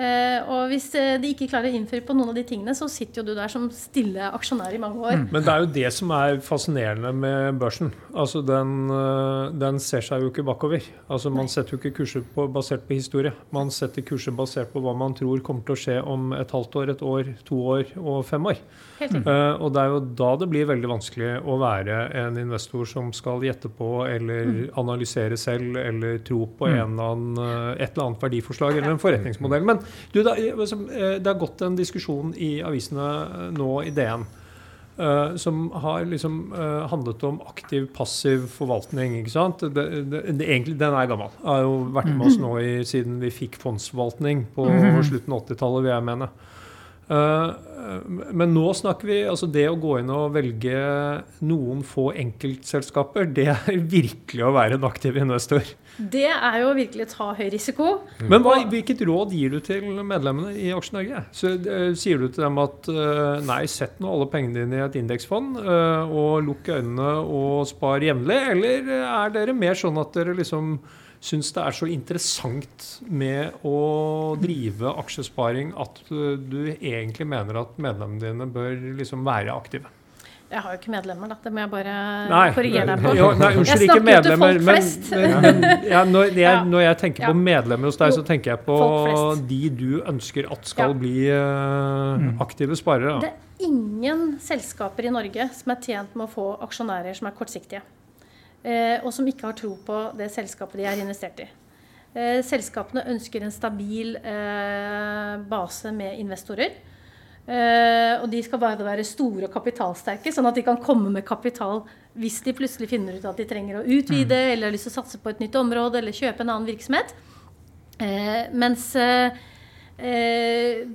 Eh, og hvis eh, de ikke klarer å innfri på noen av de tingene, så sitter jo du der som stille aksjonær i mange år. Men det er jo det som er fascinerende med børsen. Altså den, øh, den ser seg jo ikke bakover. Altså Man Nei. setter jo ikke kurser på, basert på historie. Man setter kurser basert på hva man tror kommer til å skje om et halvt år, et år, to år og fem år. Eh, og det er jo da det blir veldig vanskelig å være en investor som skal gjette på eller analysere selv eller tro på en eller annen, eh, et eller annet verdiforslag eller en forretningsmodell. Men du, det, altså, eh, har gått en diskusjon i avisene eh, nå i DN. eh, som har liksom handlet om aktiv-passiv forvaltning. ikke sant? Det, det, egentlig, den er gammel. Har jo vært med oss nå i, siden vi fikk fondsforvaltning på slutten av 80-tallet, vil jeg mene. Men nå snakker vi altså Det å gå inn og velge noen få enkeltselskaper, det er [LAUGHS] virkelig å være en aktiv investor. Det er jo virkelig å ta høy risiko. Men hva, hvilket råd gir du til medlemmene i Aksje-Norge? Så, eh, sier du til dem at eh, nei, sett nå alle pengene dine i et indeksfond eh, og lukk øynene og spar jevnlig, eller er dere mer sånn at dere liksom syns det er så interessant med å drive aksjesparing at du egentlig mener at medlemmene dine bør liksom være aktive? Jeg har jo ikke medlemmer, da. Det må jeg bare Nei, korrigere deg på. jo, nei unnskyld, Jeg ikke snakker jo til medlemmer. folk Men, flest. men, men ja, når, jeg, Ja. når jeg tenker på medlemmer hos deg, så tenker jeg på de du ønsker at skal Ja. bli uh, aktive sparere. Det er ingen selskaper i Norge som er tjent med å få aksjonærer som er kortsiktige. Uh, og som ikke har tro på det selskapet de er investert i. Eh, selskapene ønsker en stabil eh, base med investorer. Eh, og de skal bare være store og kapitalsterke, sånn at de kan komme med kapital hvis de plutselig finner ut at de trenger å utvide, eller har lyst til å satse på et nytt område, eller kjøpe en annen virksomhet. Eh, mens eh,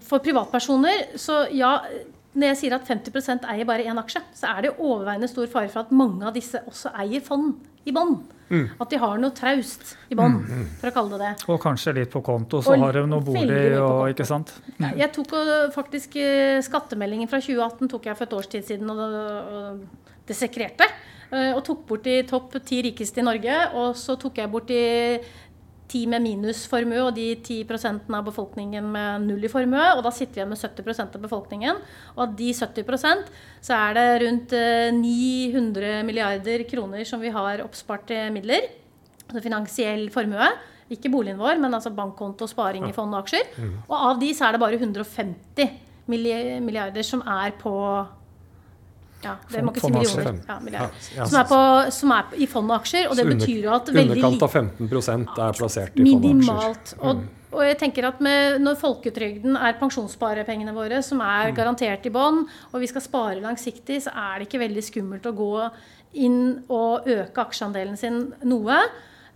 for privatpersoner, så ja Når jeg sier at 50% eier bare én aksje, så er det overveiende stor fare for at mange av disse også eier fond i bånn. At de har noe traust i bånn, for å kalle det det. Og kanskje litt på konto, så Og har de noe bolig og ikke sant. Mm. Jeg tok faktisk eh, Skattemeldingen fra 2018 tok jeg for et års tid siden, og, det sekrerte. eh, Og tok bort de topp ti rikeste i Norge. Og så tok jeg bort de ti med minusformue og de 10% av befolkningen med null i formue. Og da sitter vi igjen med 70% av befolkningen. Og av de 70% så er det rundt eh, 900 milliarder kroner som vi har oppsparte midler. Altså finansiell formue. Ikke boligen vår, men altså bankkonto, sparing i fond og aksjer. Og av de så er det bare 150 milliarder som er på ja, det må ikke si millioner. fondaksjer. Ja, milliarder. Ja, Som er, på, som er på, i fond og det under- betyr jo at veldig underkant av 15 er plassert i fond og aksjer. Minimalt. Og, og jeg tenker at med, når folketrygden er pensjonssparepengene våre, som er garantert i bånn, og vi skal spare langsiktig, så er det ikke veldig skummelt å gå inn og øke aksjeandelen sin noe.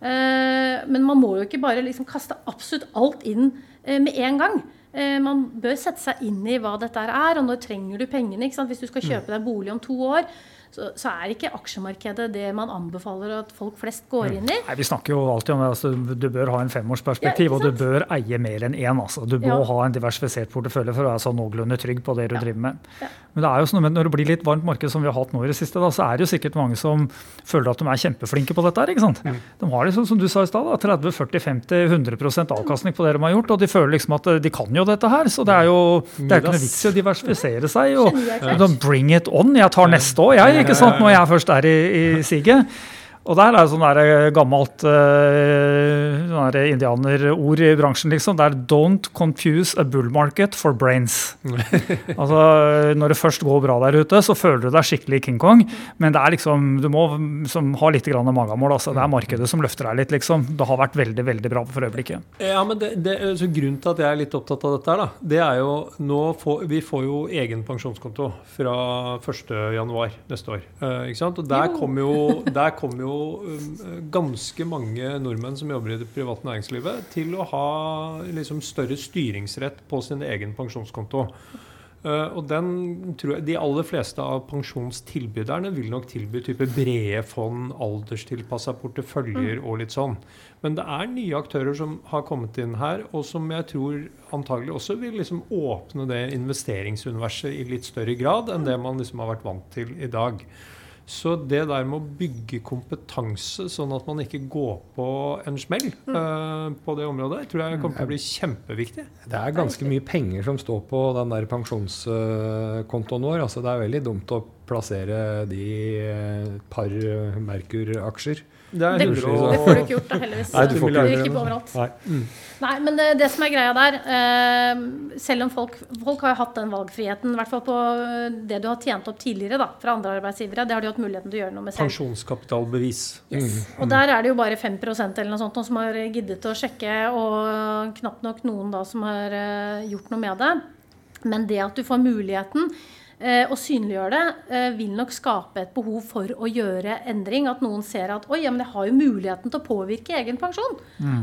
Eh, men man må jo ikke bare liksom kaste absolutt alt inn eh, med en gang. Eh, man bør sette seg inn i hva dette er, og når trenger du pengene. Hvis du skal kjøpe deg bolig om to år, så, så er ikke aksjemarkedet det man anbefaler at folk flest går inn i. Nei, Vi snakker jo alltid om det. Altså, du bør ha en femårsperspektiv, Ja, og du bør eie mer enn én. Altså. Du må Ja. ha en diversifisert portefølje for å være sånn noenlunde trygg på det du Ja. driver med. Ja. Men det er jo sånn, men når det blir litt varmt marked som vi har hatt nå i det siste, da, så er det jo sikkert mange som føler at de er kjempeflinke på dette. her, ikke sant? De har liksom, som du sa i stad, 30-40-50-100% avkastning på det de har gjort, og de føler liksom at eh, de kan jo dette her. Så det er jo det er ikke noe vits i å diversifisere seg. og sånn, Bring it on! Jeg tar neste år, jeg, ikke sant, når jeg først er i, i siget. Og der er det sånn der eh, gammelt uh, indianerord i bransjen, liksom. Det er 'don't confuse a bull market for brains'. [LAUGHS] altså, Når det først går bra der ute, så føler du deg skikkelig King Kong. Men det er liksom, du må som, ha litt grann magemål. Altså. Det er markedet som løfter deg litt, liksom. Det har vært veldig veldig bra for øyeblikket. Ja, men det, det, så Grunnen til at jeg er litt opptatt av dette, her da, det er jo nå får, Vi får jo egen pensjonskonto fra 1.1 neste år. Uh, ikke sant? Og Der kommer jo, der kommer jo um, ganske mange nordmenn som jobber i det private næringslivet, til å ha liksom større styringsrett på sin egen pensjonskonto. Eh, og den tror jeg De aller fleste av pensjonstilbyderne vil nok tilby type brede fond, alderstilpassa porteføljer og litt sånn. Men det er nye aktører som har kommet inn her, og som jeg tror antagelig også vil liksom åpne det investeringsuniverset i litt større grad enn det man liksom har vært vant til i dag. Så det der med å bygge kompetanse, sånn at man ikke går på en smell eh, på det området, tror jeg kommer til å bli kjempeviktig. Det er ganske mye penger som står på den der pensjonskontoen vår. Altså det er veldig dumt å plassere de i par Merkur-aksjer. Det er Det, det får du ikke gjort, da, heldigvis. Nei, du får ikke på overalt. Nei. Nei, men det, det som er greia der eh, Selv om folk, folk har jo hatt den valgfriheten, i hvert fall på eh, det du har tjent opp tidligere da, fra andre arbeidsgivere, det har de hatt muligheten til å gjøre noe med selv. Pensjonskapitalbevis. Yes. Og der er det jo bare 5% eller noe sånt som har giddet å sjekke, og knapt nok noen da som har eh, gjort noe med det. Men det at du får muligheten eh, å synliggjøre det, eh, vil nok skape et behov for å gjøre endring. At noen ser at oi, ja, men jeg har jo muligheten til å påvirke egen pensjon.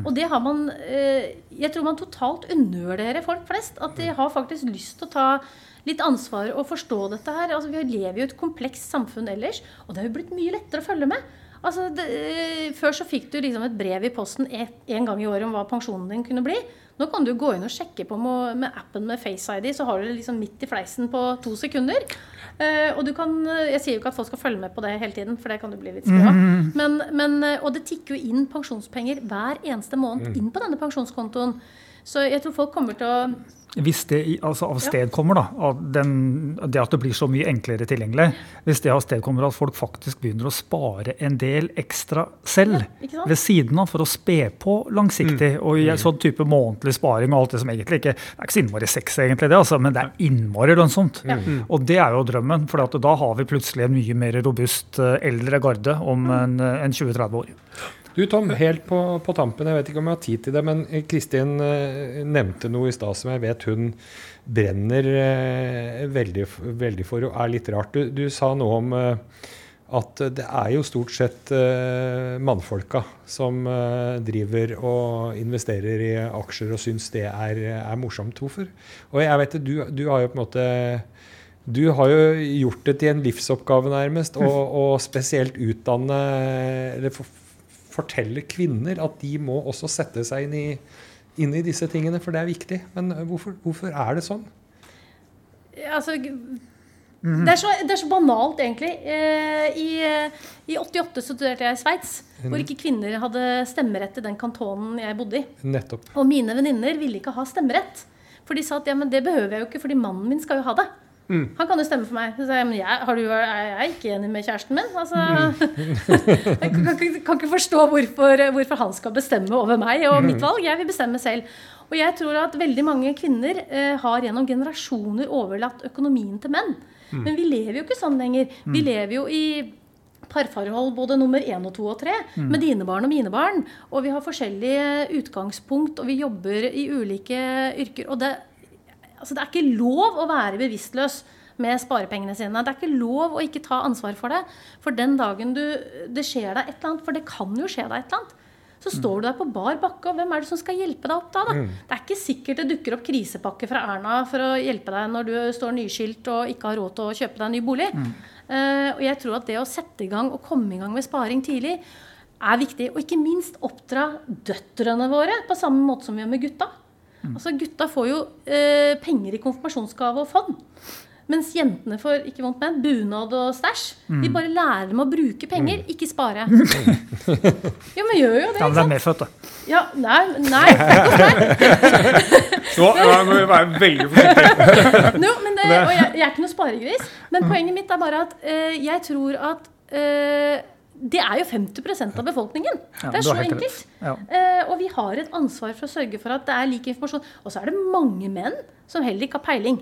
Og det har man eh, Jeg tror man totalt undervurderer folk flest. At de har faktisk lyst til å ta litt ansvar og forstå dette her. Altså, vi lever jo i et komplekst samfunn ellers, og det har jo blitt mye lettere å følge med. Altså, det, eh, før så fikk du liksom et brev i posten én gang i året om hva pensjonen din kunne bli. Nå kan du gå inn og sjekke på med, med appen med Face ID, så har du det liksom midt i fleisen på to sekunder. Eh, og du kan, Jeg sier jo ikke at folk skal følge med på det hele tiden, for det kan du bli litt skru av. Men, men, eh, og det tikker jo inn pensjonspenger hver eneste måned inn på denne pensjonskontoen. Så jeg tror folk kommer til å Hvis det altså avstedkommer, da, av den, det at det blir så mye enklere tilgjengelig, hvis det avstedkommer at folk faktisk begynner å spare en del ekstra selv Ja, ved siden av for å spe på langsiktig, og i en sånn type månedlig sparing og alt det som egentlig ikke Det er ikke så innmari sex, egentlig, det, altså, men det er innmari lønnsomt. Og det er jo drømmen, for da har vi plutselig en mye mer robust eh, eldre garde om en, eh, en 20-30 år. Du Tom, helt på, på tampen, jeg vet ikke om jeg har tid til det, men Kristin eh, nevnte noe i stad som jeg vet hun brenner eh, veldig, veldig for og er litt rart. Du, du sa noe om eh, at det er jo stort sett eh, mannfolka som eh, driver og investerer i aksjer og syns det er, er morsomt. Hvorfor? Og jeg vet det, du, du har jo på en måte du har jo gjort det til en livsoppgave, nærmest, og spesielt utdanne eller for, fortelle kvinner at de må også sette seg inn i, inn i disse tingene, for det er viktig. Men hvorfor, hvorfor er det sånn? Altså, det, er så, det er så banalt, egentlig. Eh, I, eh, I 88 studerte jeg i Sveits, hvor ikke kvinner hadde stemmerett i den kantonen jeg bodde i. Nettopp. Og mine venninner ville ikke ha stemmerett. For de sa at ja, men det behøver jeg jo ikke, fordi mannen min skal jo ha det. Han kan jo stemme for meg. Så jeg, men jeg, har du, er jeg ikke enig med kjæresten min? Altså, [LAUGHS] jeg kan, ikke- kan ikke forstå hvorfor, hvorfor han skal bestemme over meg og mitt valg. Jeg vil bestemme selv. Og jeg tror at veldig mange kvinner eh, har gjennom generasjoner overlatt økonomien til menn. Men vi lever jo ikke sånn lenger. Vi lever jo i parforhold både nummer én og to og tre, med dine barn og mine barn. Og vi har forskjellige utgangspunkt, og vi jobber i ulike yrker. Og det, altså det er ikke lov å være bevisstløs med sparepengene sine. Det er ikke lov å ikke ta ansvar for det. For den dagen du, det skjer deg et eller annet, for det kan jo skje deg et eller annet, Så står du der på bar bakke, og hvem er det som skal hjelpe deg opp da? da? Mm. Det er ikke sikkert det dukker opp krisepakke fra Erna for å hjelpe deg når du står nyskilt og ikke har råd til å kjøpe deg en ny bolig. Eh, og jeg tror at det å sette i gang og komme i gang med sparing tidlig er viktig. Og ikke minst oppdra døtrene våre på samme måte som vi gjør med gutta. Altså Gutta får jo eh, penger i konfirmasjonsgave og fond. Mens jentene får ikke vondt med, bunad og stæsj. de bare lærer dem å bruke penger, ikke spare. [LAUGHS] jo, men gjør jo det. Ja, men ikke det er medfødt, da. Ja, nei, nei. [LAUGHS] Nå må vi være veldig forsiktige. [LAUGHS] No, men det, og jeg, jeg er ikke noe sparegris. Men poenget mitt er bare at eh, jeg tror at eh, det er jo 50% av befolkningen. Ja, det er så enkelt. Ja. Eh, og vi har et ansvar for å sørge for at det er lik informasjon. Og så er det mange menn som heller ikke har peiling.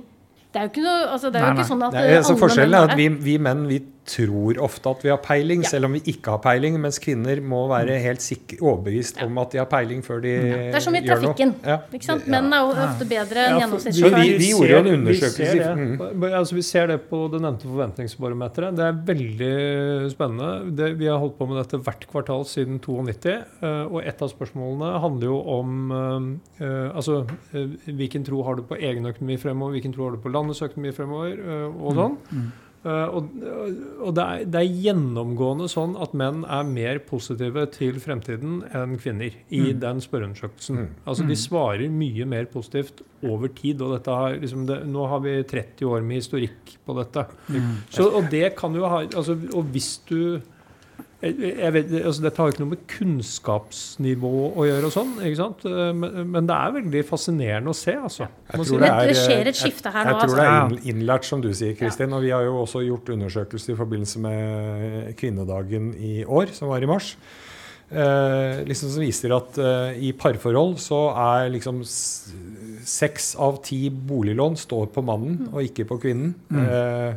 Det er jo ikke, noe, altså, det er Nei, jo nei. sånn at menn er... Det forskjellen menn er at vi, vi menn vi tror ofte at vi har peiling, Ja. selv om vi ikke har peiling. Mens kvinner må være helt sikre, overbevist om at de har peiling før de gjør noe. Det er som i trafikken. Ja. Ikke sant? Menn er jo ofte bedre enn Ja, gjennomsnittssjåføren. vi- vi gjorde jo en undersøkelse Vi ser, det. Altså, vi ser det på det nevnte forventningsbarometeret. Det er veldig spennende. Det, vi har holdt på med dette hvert kvartal siden 92. eh, Og et av spørsmålene handler jo om eh, eh, altså, hvilken tro har du på egen økonomi fremover, hvilken tro har du på landets økonomi fremover, og sånn. Eh, og og det, er, det er gjennomgående sånn at menn er mer positive til fremtiden enn kvinner i den spørreundersøkelsen. Mm. Altså De svarer mye mer positivt over tid. og har, liksom det, Nå har vi 30 år med historikk på dette. Så, og det kan jo ha altså, Og hvis du vet, altså Dette har jo ikke noe med kunnskapsnivå å gjøre, og sånn, ikke sant? Eh, Men, men det er veldig fascinerende å se. altså. Jeg tror det er, det skjer et skifte her jeg nå, tror det er altså. innlært, som du sier, Kristin. Og vi har jo også gjort undersøkelser i forbindelse med kvinnedagen i år, som var i mars. Eh, liksom som viser at eh, i parforhold så er liksom seks av ti boliglån står på mannen og ikke på kvinnen. Eh,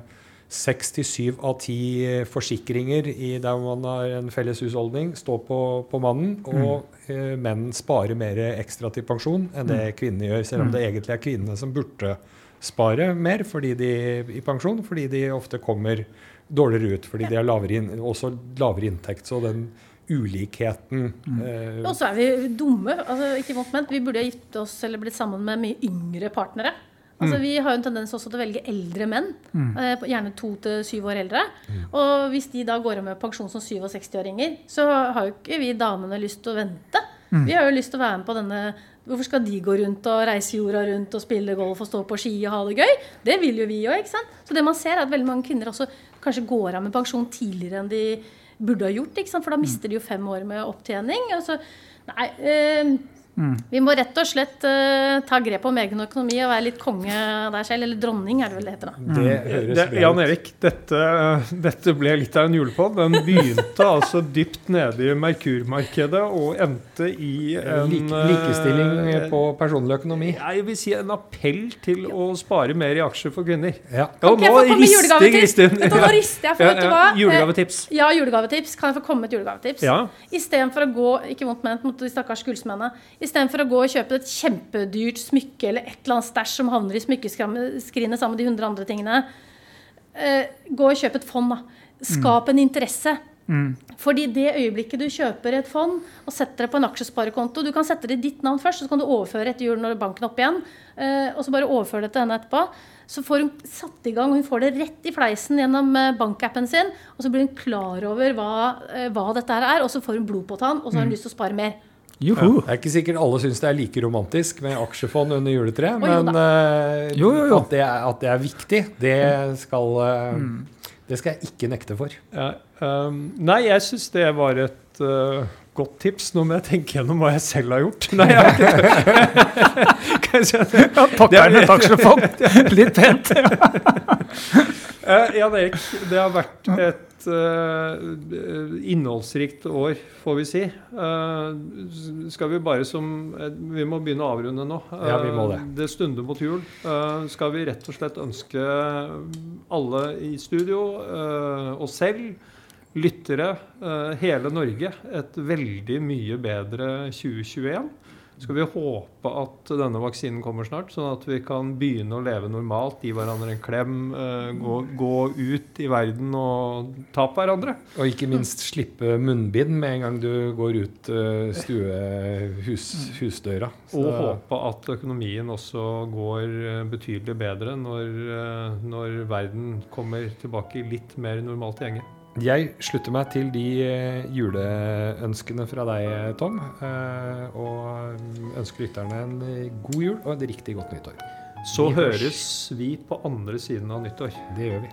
Seks til syv av ti forsikringer i der man har en felles husholdning, står på, på mannen. Og eh, menn sparer mer ekstra til pensjon enn det kvinnene gjør. Selv om det egentlig er kvinnene som burde spare mer fordi de, i pensjon, fordi de ofte kommer dårligere ut. Fordi de har lavere, også lavere inntekt. Så den ulikheten eh, Og så er vi dumme. altså ikke vondt ment. Vi burde ha gitt oss eller blitt sammen med mye yngre partnere. Altså Vi har jo en tendens også til å velge eldre menn. mm. Gjerne to til syv år eldre. Og hvis de da går av med pensjon som 67-åringer, så har jo ikke vi damene lyst til å vente. Vi har jo lyst til å være med på denne Hvorfor skal de gå rundt og reise jorda rundt og spille golf og stå på ski og ha det gøy? Det vil jo vi òg, ikke sant? Så det man ser, er at veldig mange kvinner også kanskje går av med pensjon tidligere enn de burde ha gjort. ikke sant? For da mister de jo fem år med opptjening. Altså, nei, eh, vi må rett og slett uh, ta grep om egen økonomi og være litt konge der selv. Eller dronning, er det vel det heter. da. Det høres Det, bra Jan Erik, dette, dette ble litt av en julepod. Den begynte altså dypt nede i Merkurmarkedet og endte i en like, eh, likestilling på personlig økonomi. Jeg vil si en appell til å spare mer i aksjer for kvinner. Ja. Ja, Kan ikke jeg få komme med julegavetips? Vet nå rister jeg, for Ja, vet du ja, hva? Julegavetips. Eh, Ja, julegavetips. Kan jeg få komme med et julegavetips? Ja. Istedenfor å gå ikke vondt ment mot de stakkars gullsmennene, istedenfor å gå og kjøpe et kjempedyrt smykke eller et eller annet stæsj som havner i smykkeskrinet sammen med de hundre andre tingene, eh, gå og kjøp et fond, da. Skap en interesse. Fordi det øyeblikket du kjøper et fond og setter det på en aksjesparekonto Du kan sette det i ditt navn først, så kan du overføre etter jul når banken er opp igjen. eh, og så bare overføre det til henne etterpå. Så får hun satt i gang, og hun får det rett i fleisen gjennom eh, bankappen sin. Og så blir hun klar over hva, hva dette her er, og så får hun blod på tann, og så har hun lyst til å spare mer. Juhu. Det er ikke sikkert alle syns det er like romantisk med aksjefond under juletreet, men uh, Jo, jo, jo. At, det er, at det er viktig, det skal, eh, det skal jeg ikke nekte for. Ja, um, nei, jeg syns det var et uh, godt tips. Nå må jeg tenke gjennom hva jeg selv har gjort. [LAUGHS] Nei, jeg har ikke det? Pakker med et aksjefond. [LAUGHS] Litt pent. [LAUGHS] Eh, Jan Erik, det har vært et eh, innholdsrikt år, får vi si. Eh, skal vi bare som eh, Vi må begynne å avrunde nå. Ja, vi må det. Eh, det stunder mot jul. Eh, skal vi rett og slett ønske alle i studio, eh, oss selv, lyttere, hele Norge, et veldig mye bedre 2021. skal vi håpe at denne vaksinen kommer snart, sånn at vi kan begynne å leve normalt, gi hverandre en klem, eh, gå, gå ut i verden og ta på hverandre. Og ikke minst slippe munnbind med en gang du går ut uh, stue, hus, husdøra. Så, Og håpe at økonomien også går eh, betydelig bedre når, eh, når verden kommer tilbake i litt mer normalt gjenge. Jeg slutter meg til de eh, juleønskene fra deg, Tom. eh, Og ønsker lytterne en eh, god jul og et riktig godt nyttår. Så høres vi på andre siden av nyttår. Det gjør vi.